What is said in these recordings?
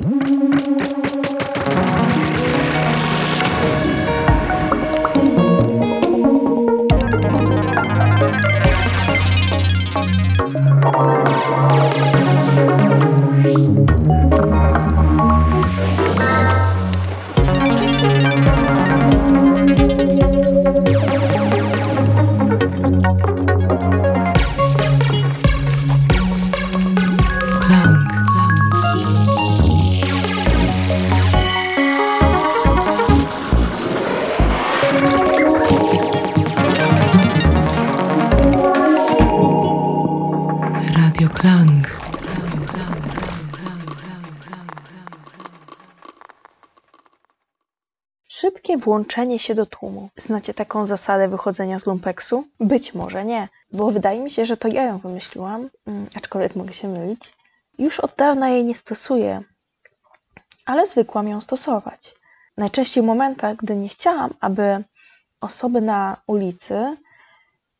Música włączenie się do tłumu. Znacie taką zasadę wychodzenia z lumpeksu? Być może nie, bo wydaje mi się, że to ja ją wymyśliłam, mm, aczkolwiek mogę się mylić. Już od dawna jej nie stosuję, ale zwykłam ją stosować. Najczęściej w momentach, gdy nie chciałam, aby osoby na ulicy,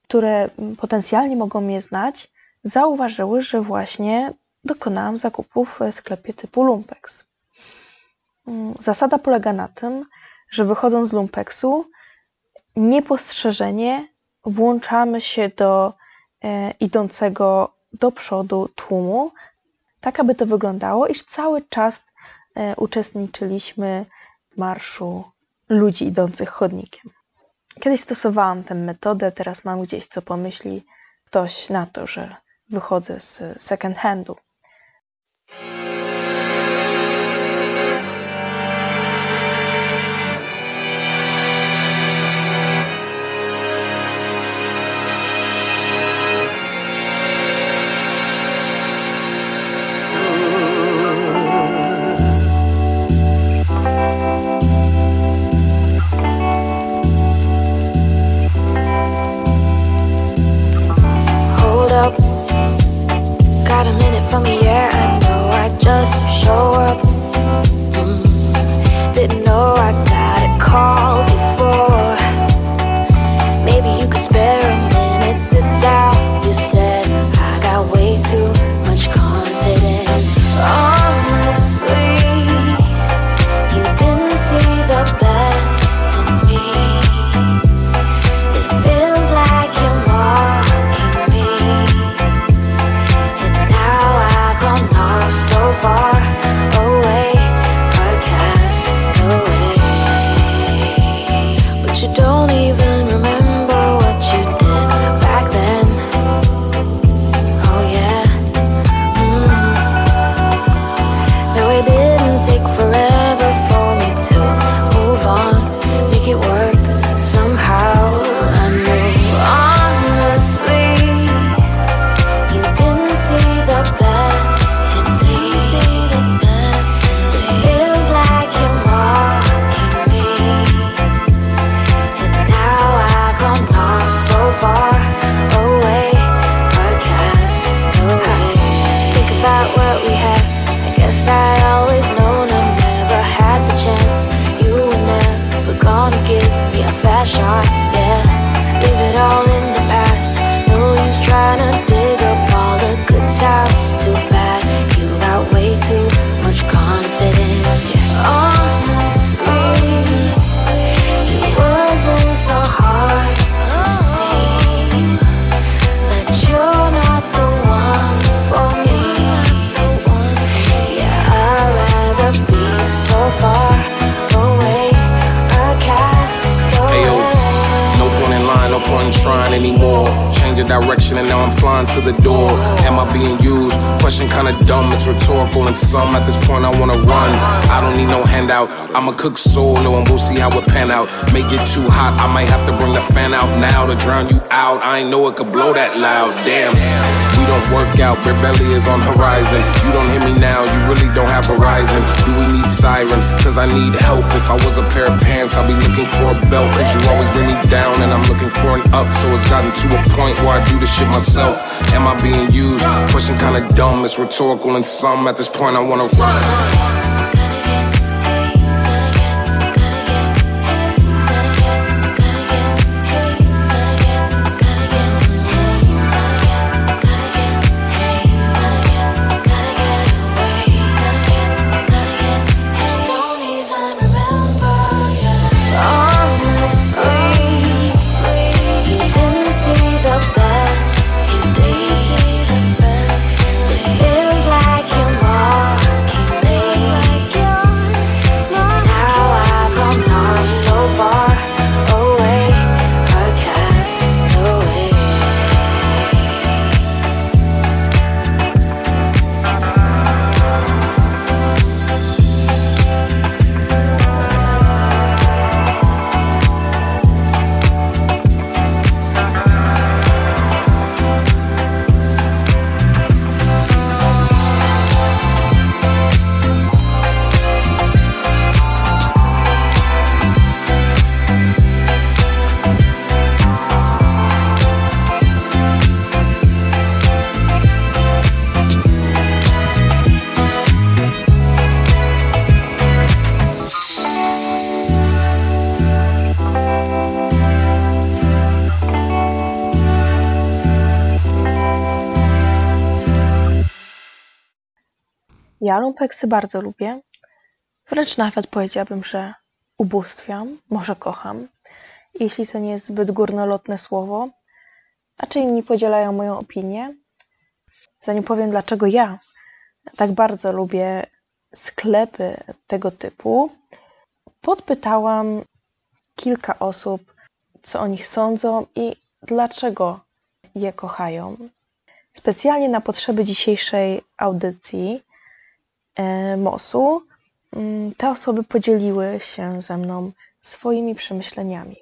które potencjalnie mogą mnie znać, zauważyły, że właśnie dokonałam zakupów w sklepie typu Lumpex. Mm, zasada polega na tym, że wychodząc z lumpeksu, niepostrzeżenie włączamy się do e, idącego do przodu tłumu, tak aby to wyglądało, iż cały czas e, uczestniczyliśmy w marszu ludzi idących chodnikiem. Kiedyś stosowałam tę metodę, teraz mam gdzieś co pomyśli ktoś na to, że wychodzę z second handu. I'ma cook solo and we'll see how it pan out. Make it too hot, I might have to bring the fan out now to drown you out. I ain't know it could blow that loud. Damn. Don't work out, rebellion is on horizon. You don't hear me now, you really don't have horizon. Do we need sirens? Cause I need help. If I was a pair of pants, I'd be looking for a belt. Cause you always bring me down and I'm looking for an up. So it's gotten to a point where I do this shit myself. Am I being used? Question kinda dumb, it's rhetorical and some. At this point, I wanna run. Ja lumpeksy bardzo lubię. Wręcz nawet powiedziałabym, że ubóstwiam, może kocham. Jeśli to nie jest zbyt górnolotne słowo, a czy inni podzielają moją opinię. Zanim powiem, dlaczego ja tak bardzo lubię sklepy tego typu, podpytałam kilka osób, co o nich sądzą i dlaczego je kochają. Specjalnie na potrzeby dzisiejszej audycji MOS-u mm, te osoby podzieliły się ze mną swoimi przemyśleniami.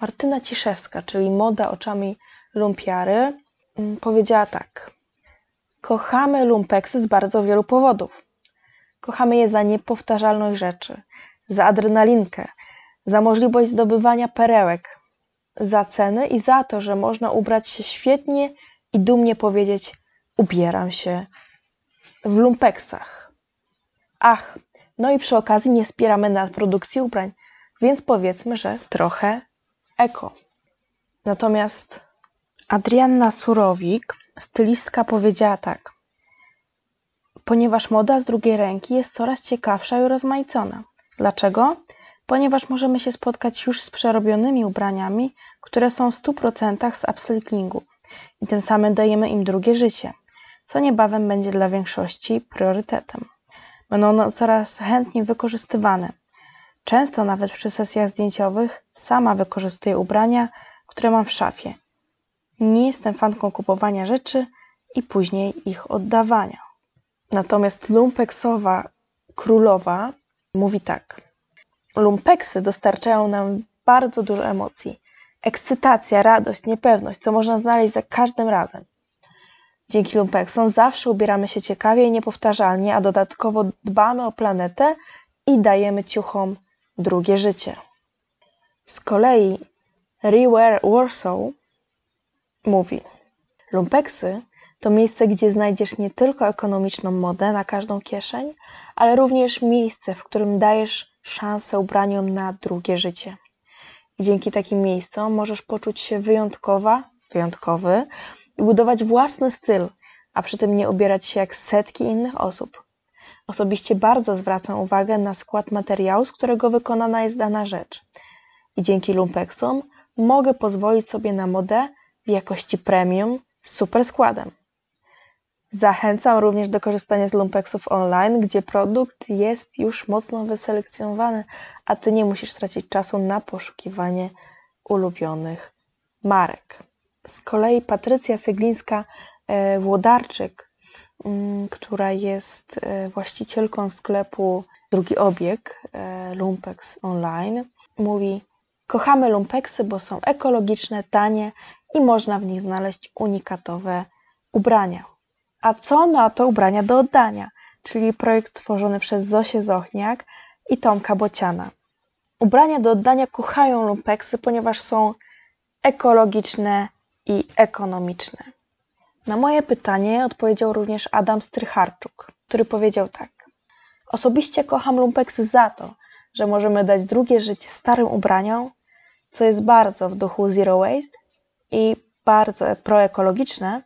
Martyna Ciszewska, czyli moda oczami lumpiary, mm, powiedziała tak. Kochamy lumpeksy z bardzo wielu powodów. Kochamy je za niepowtarzalność rzeczy, za adrenalinkę, za możliwość zdobywania perełek, za ceny i za to, że można ubrać się świetnie i dumnie powiedzieć: Ubieram się w lumpeksach. Ach, no i przy okazji nie wspieramy nad produkcji ubrań, więc powiedzmy, że trochę eko. Natomiast Adrianna Surowik, stylistka, powiedziała tak. Ponieważ moda z drugiej ręki jest coraz ciekawsza i rozmaicona. Dlaczego? Ponieważ możemy się spotkać już z przerobionymi ubraniami, które są w 100% z upcyclingu i tym samym dajemy im drugie życie, co niebawem będzie dla większości priorytetem. Będą one coraz chętniej wykorzystywane. Często nawet przy sesjach zdjęciowych sama wykorzystuję ubrania, które mam w szafie. Nie jestem fanką kupowania rzeczy i później ich oddawania. Natomiast lumpeksowa królowa mówi tak. Lumpeksy dostarczają nam bardzo dużo emocji. Ekscytacja, radość, niepewność, co można znaleźć za każdym razem. Dzięki lumpeksom zawsze ubieramy się ciekawie i niepowtarzalnie, a dodatkowo dbamy o planetę i dajemy ciuchom drugie życie. Z kolei Rewear Warsaw mówi: Lumpeksy to miejsce, gdzie znajdziesz nie tylko ekonomiczną modę na każdą kieszeń, ale również miejsce, w którym dajesz szansę ubraniom na drugie życie. I dzięki takim miejscom możesz poczuć się wyjątkowa, wyjątkowy i budować własny styl, a przy tym nie ubierać się jak setki innych osób. Osobiście bardzo zwracam uwagę na skład materiału, z którego wykonana jest dana rzecz. I dzięki lumpeksom mogę pozwolić sobie na modę w jakości premium z super składem. Zachęcam również do korzystania z lumpeksów online, gdzie produkt jest już mocno wyselekcjonowany, a ty nie musisz tracić czasu na poszukiwanie ulubionych marek. Z kolei Patrycja Syglińska-Włodarczyk, mm, która jest e, właścicielką sklepu Drugi Obieg e, Lumpex Online, mówi: Kochamy lumpeksy, bo są ekologiczne, tanie i można w nich znaleźć unikatowe ubrania. A co na to ubrania do oddania, czyli projekt tworzony przez Zosię Zochniak i Tomka Bociana. Ubrania do oddania kochają lumpeksy, ponieważ są ekologiczne i ekonomiczne. Na moje pytanie odpowiedział również Adam Strycharczuk, który powiedział tak. Osobiście kocham lumpeksy za to, że możemy dać drugie życie starym ubraniom, co jest bardzo w duchu zero waste i bardzo proekologiczne,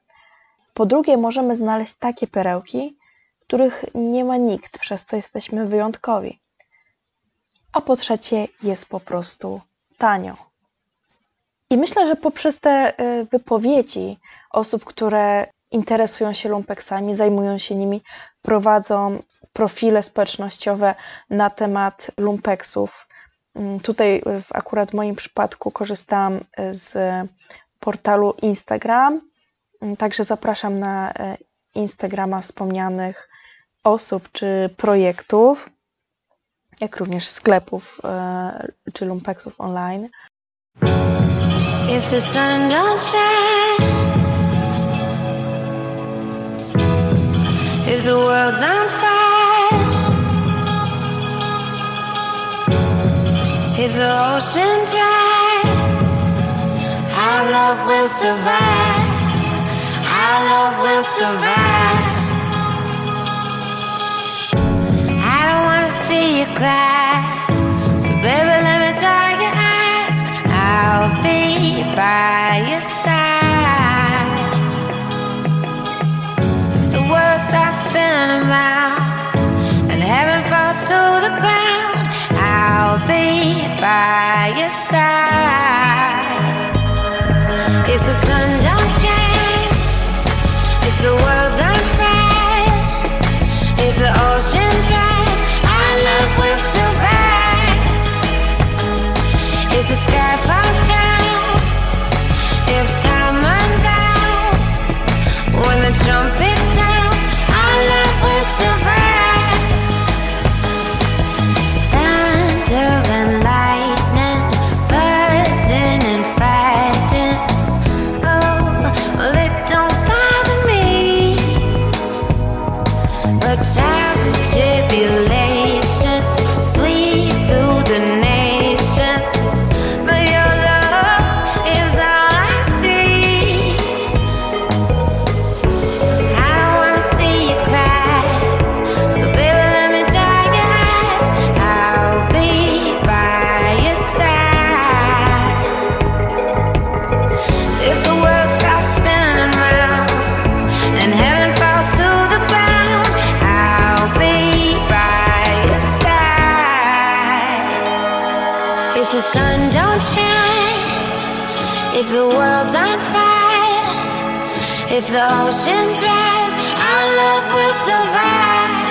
po drugie, możemy znaleźć takie perełki, których nie ma nikt, przez co jesteśmy wyjątkowi. A po trzecie, jest po prostu tanio. I myślę, że poprzez te y, wypowiedzi osób, które interesują się lumpeksami, zajmują się nimi, prowadzą profile społecznościowe na temat lumpeksów. Mm, tutaj w akurat moim przypadku korzystałam z portalu Instagram, Mm, także zapraszam na e, Instagrama wspomnianych osób czy projektów, jak również sklepów czy lumpeksów online. If the sun don't shine, if the world's on fire, if the oceans rise, our love will survive. our love will survive. I don't wanna see you cry, oceans rise, our love will survive.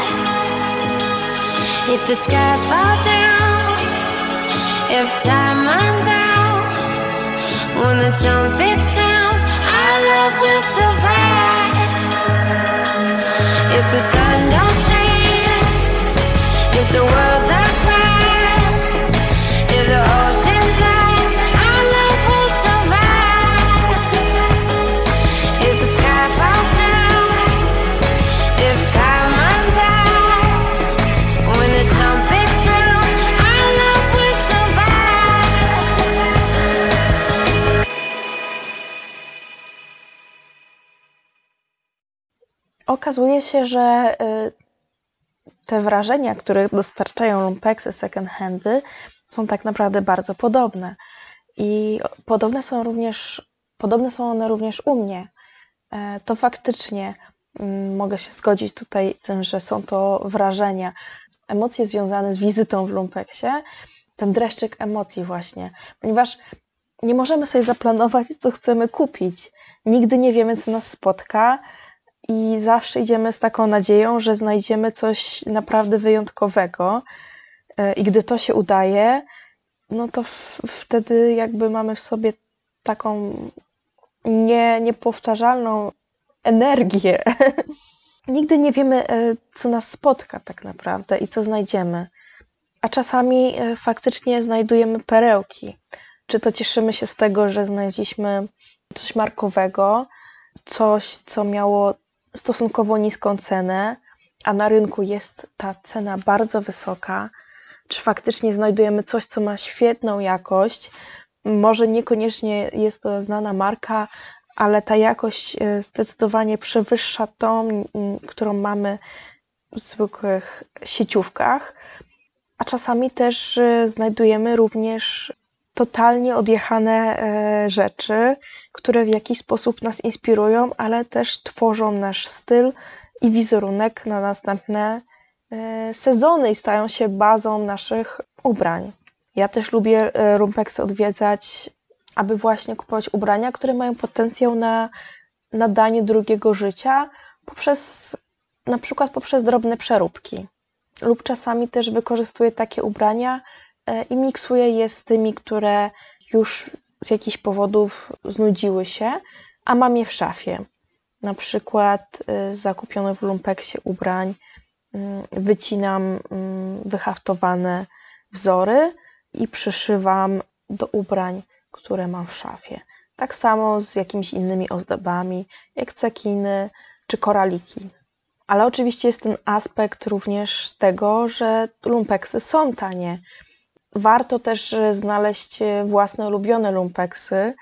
If the skies fall down, if time runs out, when the trumpet sounds, our love will survive. If the Okazuje się, że y, te wrażenia, które dostarczają lumpeksy second handy, są tak naprawdę bardzo podobne. I podobne są również, podobne są one również u mnie. E, To faktycznie mm, mogę się zgodzić tutaj z tym, że są to wrażenia, emocje związane z wizytą w lumpeksie, ten dreszczyk emocji właśnie, ponieważ nie możemy sobie zaplanować, co chcemy kupić. Nigdy nie wiemy, co nas spotka i zawsze idziemy z taką nadzieją, że znajdziemy coś naprawdę wyjątkowego. E, I gdy to się udaje, no to wtedy jakby mamy w sobie taką nie, niepowtarzalną energię. Nigdy nie wiemy, e, co nas spotka tak naprawdę i co znajdziemy. A czasami e, faktycznie znajdujemy perełki. Czy to cieszymy się z tego, że znaleźliśmy coś markowego, coś, co miało stosunkowo niską cenę, a na rynku jest ta cena bardzo wysoka, czy faktycznie znajdujemy coś, co ma świetną jakość. Może niekoniecznie jest to znana marka, ale ta jakość e, zdecydowanie przewyższa tą, którą mamy w zwykłych sieciówkach. A czasami też e, znajdujemy również totalnie odjechane e, rzeczy, które w jakiś sposób nas inspirują, ale też tworzą nasz styl i wizerunek na następne e, sezony i stają się bazą naszych ubrań. Ja też lubię e, Rumpeksy odwiedzać, aby właśnie kupować ubrania, które mają potencjał na nadanie drugiego życia poprzez na przykład poprzez drobne przeróbki. Lub czasami też wykorzystuję takie ubrania i miksuję je z tymi, które już z jakichś powodów znudziły się, a mam je w szafie. Na przykład y, zakupione w lumpeksie ubrań mm, wycinam mm, wyhaftowane wzory i przyszywam do ubrań, które mam w szafie. Tak samo z jakimiś innymi ozdobami, jak cekiny czy koraliki. Ale oczywiście jest ten aspekt również tego, że lumpeksy są tanie. Warto też e, znaleźć e, własne ulubione lumpeksy,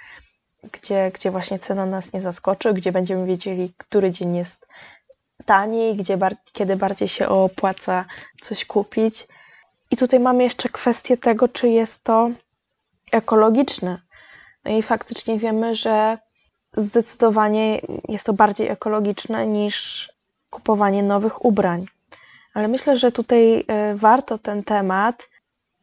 gdzie, gdzie właśnie cena nas nie zaskoczy, gdzie będziemy wiedzieli, który dzień jest taniej, gdzie bar- kiedy bardziej się opłaca coś kupić. I tutaj mamy jeszcze kwestię tego, czy jest to ekologiczne. No i faktycznie wiemy, że zdecydowanie jest to bardziej ekologiczne niż kupowanie nowych ubrań. Ale myślę, że tutaj e, warto ten temat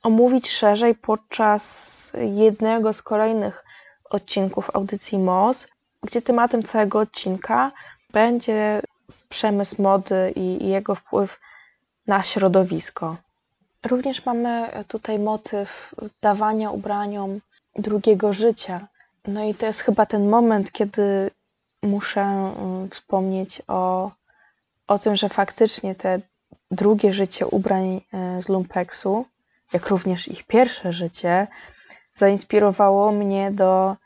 omówić szerzej podczas jednego z kolejnych odcinków audycji MOS, gdzie tematem całego odcinka będzie przemysł mody i jego wpływ na środowisko. Również mamy tutaj motyw dawania ubraniom drugiego życia. No i to jest chyba ten moment, kiedy muszę mm, wspomnieć o, o tym, że faktycznie te drugie życie ubrań e, z lumpeksu, jak również ich pierwsze życie, zainspirowało mnie do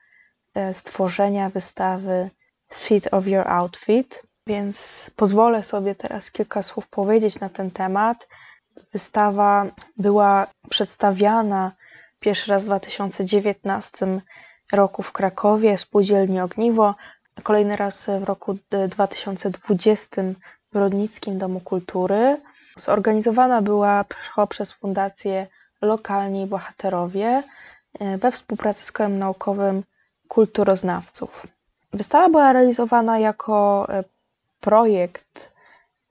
e, stworzenia wystawy Fit of Your Outfit, więc pozwolę sobie teraz kilka słów powiedzieć na ten temat. Wystawa była przedstawiana pierwszy raz w 2019 roku w Krakowie, spółdzielni Ogniwo, kolejny raz w roku d- 2020 w Rodnickim Domu Kultury. Zorganizowana była prze- przez Fundację Lokalni Bohaterowie e, we współpracy z Kołem Naukowym Kulturoznawców. Wystawa była realizowana jako e, projekt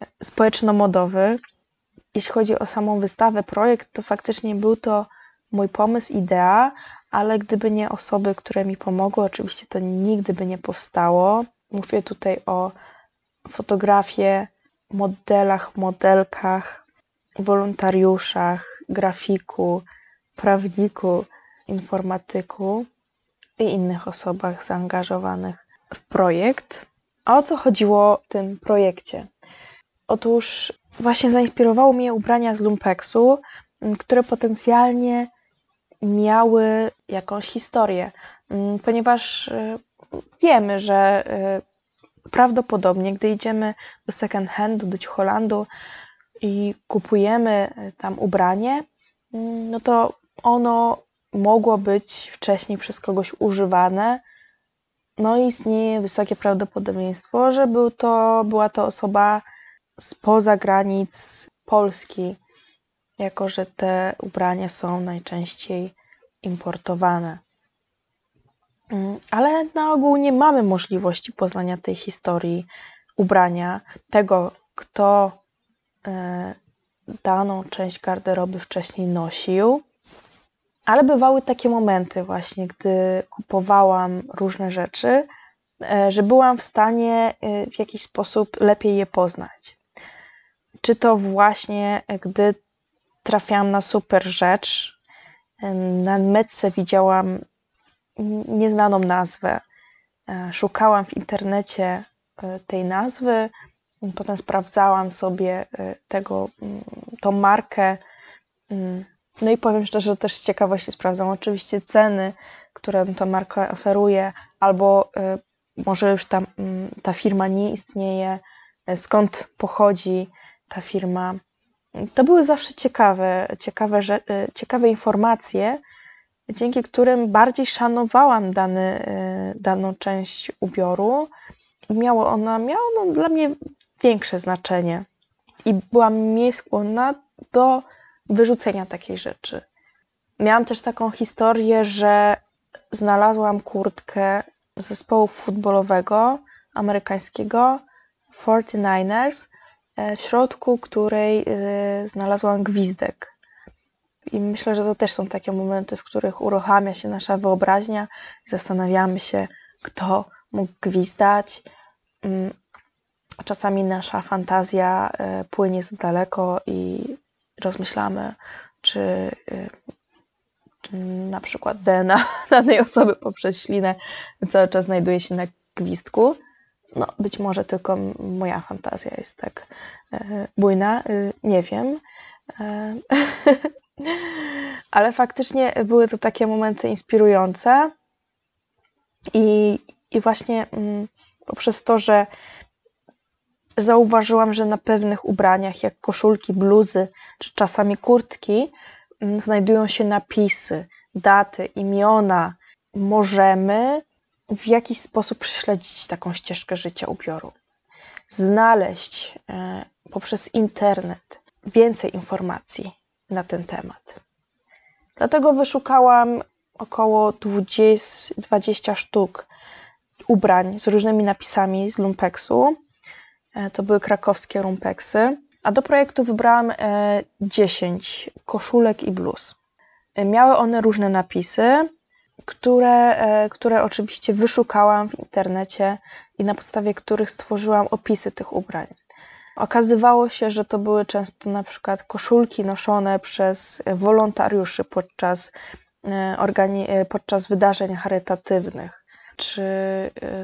e, społeczno-modowy. Jeśli chodzi o samą wystawę, projekt, to faktycznie był to mój pomysł, idea, ale gdyby nie osoby, które mi pomogły, oczywiście to nigdy by nie powstało. Mówię tutaj o fotografie, modelach, modelkach, wolontariuszach, grafiku, prawniku, informatyku i innych osobach zaangażowanych w projekt. A o co chodziło w tym projekcie? Otóż właśnie zainspirowało mnie ubrania z lumpeksu, które potencjalnie miały jakąś historię, ponieważ y, wiemy, że y, prawdopodobnie, gdy idziemy do second handu, do Ciucholandu i kupujemy y, tam ubranie, no to ono mogło być wcześniej przez kogoś używane. No i istnieje wysokie prawdopodobieństwo, że był to, była to osoba spoza granic Polski, jako że te ubrania są najczęściej importowane. Mm, ale na ogół nie mamy możliwości poznania tej historii ubrania, tego, kto e, daną część garderoby wcześniej nosił. Ale bywały takie momenty, właśnie, gdy kupowałam różne rzeczy, e, że byłam w stanie e, w jakiś sposób lepiej je poznać. Czy to właśnie, gdy trafiałam na super rzecz, na metce widziałam nieznaną nazwę. E, szukałam w internecie e, tej nazwy, potem sprawdzałam sobie e, tego, mm, tą markę. Mm, no i powiem szczerze, że też z ciekawości sprawdzam oczywiście ceny, które ta marka oferuje, albo może już ta, mm, ta firma nie istnieje, skąd pochodzi ta firma. To były zawsze ciekawe, ciekawe, ciekawe informacje, dzięki którym bardziej szanowałam dany, y, daną część ubioru. Miało ona, miała ono dla mnie większe znaczenie i byłam mniej skłonna do wyrzucenia takiej rzeczy. Miałam też taką historię, że znalazłam kurtkę zespołu futbolowego amerykańskiego 49ers, e, w środku której y, znalazłam gwizdek. I myślę, że to też są takie momenty, w których uruchamia się nasza wyobraźnia i zastanawiamy się, kto mógł gwizdać. Mm, czasami nasza fantazja e, płynie za daleko i rozmyślamy, czy, e, czy na przykład DNA danej osoby poprzez ślinę cały czas znajduje się na gwizdku. No, być może tylko moja fantazja jest tak e, bujna, nie wiem. Ale faktycznie były to takie momenty inspirujące i, i właśnie mm, poprzez to, że zauważyłam, że na pewnych ubraniach, jak koszulki, bluzy czy czasami kurtki, mm, znajdują się napisy, daty, imiona. Możemy w jakiś sposób prześledzić taką ścieżkę życia ubioru. Znaleźć e, poprzez internet więcej informacji na ten temat. Dlatego wyszukałam około 20, 20 sztuk ubrań z różnymi napisami z lumpeksu. E, to były krakowskie lumpeksy. A do projektu wybrałam 10 e, koszulek i bluz. E, miały one różne napisy, które, które oczywiście wyszukałam w internecie i na podstawie których stworzyłam opisy tych ubrań. Okazywało się, że to były często na przykład koszulki noszone przez wolontariuszy podczas, podczas wydarzeń charytatywnych, czy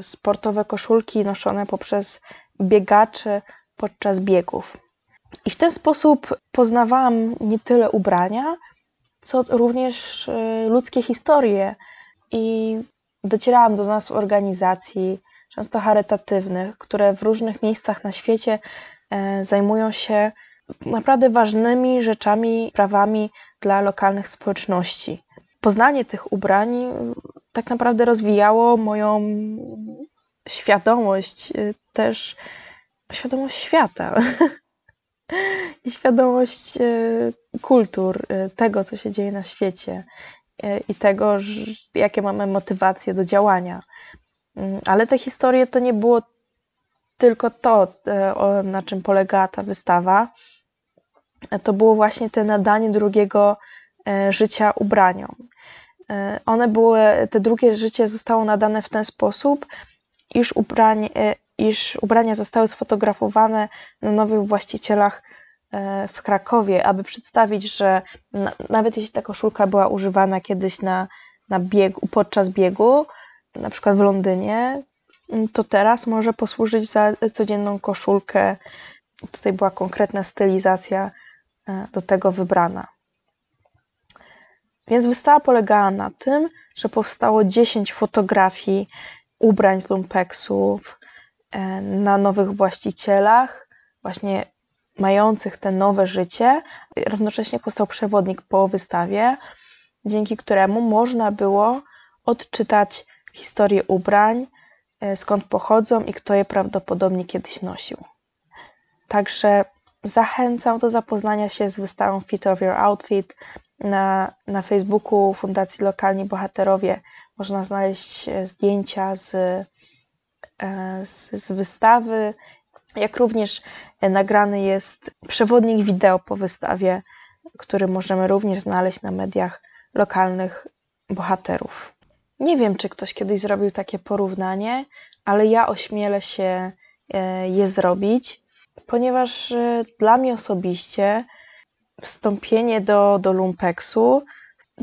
sportowe koszulki noszone poprzez biegaczy podczas biegów. I w ten sposób poznawałam nie tyle ubrania, co również ludzkie historie i docierałam do nas organizacji, często charytatywnych, które w różnych miejscach na świecie E, zajmują się naprawdę ważnymi rzeczami, prawami dla lokalnych społeczności. Poznanie tych ubrań tak naprawdę rozwijało moją świadomość, e, też świadomość świata i świadomość e, kultur, tego, co się dzieje na świecie i tego, jakie mamy motywacje do działania. Mm, ale te historie to nie było tylko to, na czym polegała ta wystawa, to było właśnie te nadanie drugiego życia ubraniom. One były, te drugie życie zostało nadane w ten sposób, iż, ubranie, e, iż ubrania zostały sfotografowane na nowych właścicielach e, w Krakowie, aby przedstawić, że na, nawet jeśli ta koszulka była używana kiedyś na, na biegu, podczas biegu, na przykład w Londynie, to teraz może posłużyć za codzienną koszulkę. Tutaj była konkretna stylizacja e, do tego wybrana. Więc wystawa polegała na tym, że powstało 10 fotografii ubrań z lumpexów e, na nowych właścicielach, właśnie mających te nowe życie. Równocześnie powstał przewodnik po wystawie, dzięki któremu można było odczytać historię ubrań, e, skąd pochodzą i kto je prawdopodobnie kiedyś nosił. Także zachęcam do zapoznania się z wystawą Fit of Your Outfit. Na, na Facebooku Fundacji Lokalni Bohaterowie można znaleźć e, zdjęcia z, e, z, z wystawy, jak również e, nagrany jest przewodnik wideo po wystawie, który możemy również znaleźć na mediach lokalnych bohaterów. Nie wiem, czy ktoś kiedyś zrobił takie porównanie, ale ja ośmielę się je zrobić, ponieważ dla mnie osobiście wstąpienie do, do lumpeksu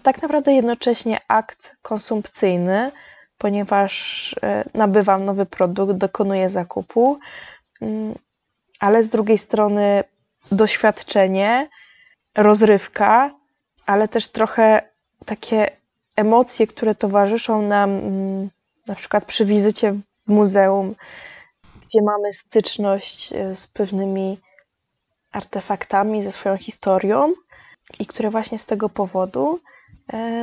tak naprawdę jednocześnie akt konsumpcyjny, ponieważ e, nabywam nowy produkt, dokonuję zakupu, mm, ale z drugiej strony doświadczenie, rozrywka, ale też trochę takie emocje, które towarzyszą nam mm, na przykład przy wizycie w muzeum, gdzie mamy styczność e, z pewnymi artefaktami, ze swoją historią i które właśnie z tego powodu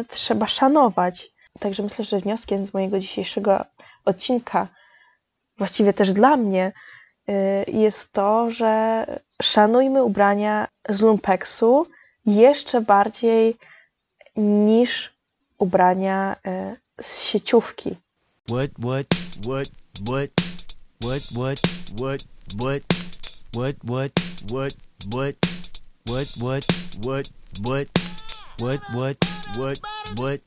trzeba szanować. Także myślę, że wnioskiem z mojego dzisiejszego odcinka, właściwie też dla mnie, e, jest to, że szanujmy ubrania z lumpeksu jeszcze bardziej niż ubrania e, z sieciówki. What, what, what, what, what, what, what, what, what, what, what, what, what, what, what, what, what, what, what, what,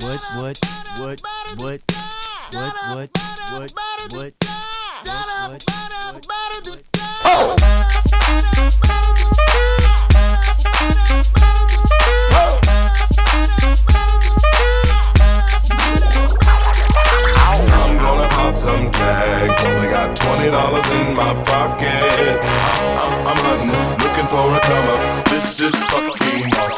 what, what, what, what, what, what, what, what, what, what, I'm gonna pop some tags. Only got twenty dollars in my pocket. I'm, I'm hunting, looking for a come. This is fucking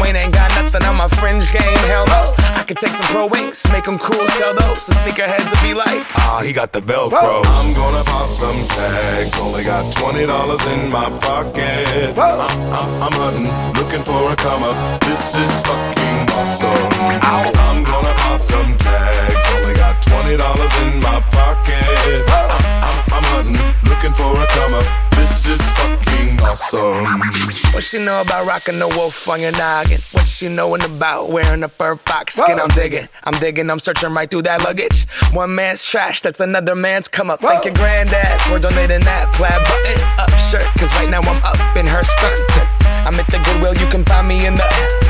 Wayne ain't got nothing on my fringe game, hell no. I could take some pro wings, make them cool, sell those. The sneakerheads will be like, ah, he got the Velcro. I'm gonna pop some tags. Only got twenty dollars in my pocket. I'm, I'm, I'm hunting, looking for a come up. This is fucking awesome. I'm gonna pop some tags. Only got twenty dollars in my pocket. I'm, What she know about rocking the wolf on your noggin? What she knowin' about wearing a fur fox skin? I'm digging, I'm digging, I'm searching right through that luggage. One man's trash, that's another man's come up. Thank your granddad for donating that plaid button up shirt. Cause right now I'm up in her stunting. I'm at the Goodwill, you can find me in the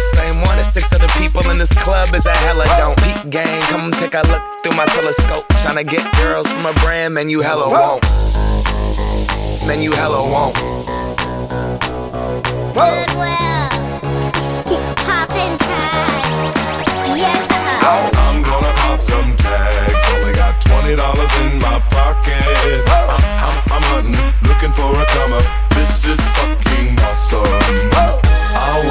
the same one as six other people in this club is a hella don't. Peak gang, come take a look through my telescope. Tryna get girls from a brand, man, you hella won't. Man, you hella won't. Goodwill. Poppin' tags. Yeah. I'm gonna pop some tags. Only got twenty dollars in my pocket. I'm, I'm, I'm hunting, looking for a comer. This is fucking awesome.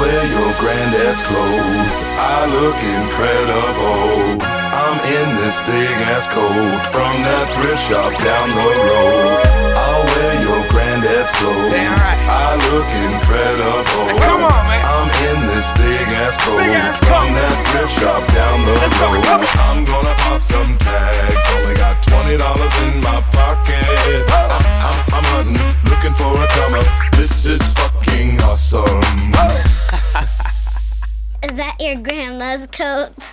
I'll wear your granddad's clothes. I look incredible. I'm in this big ass coat from that thrift shop down the road. I'll wear your granddad's clothes. Damn right. I look incredible. come on, man. I'm in this big ass coat Big ass from coat. that thrift shop down the Let's road. I'm gonna pop some tags. Only got twenty dollars in my pocket. I'm, I'm, I'm hunting, looking for a comer. This is fucking awesome. Your grandma's coat?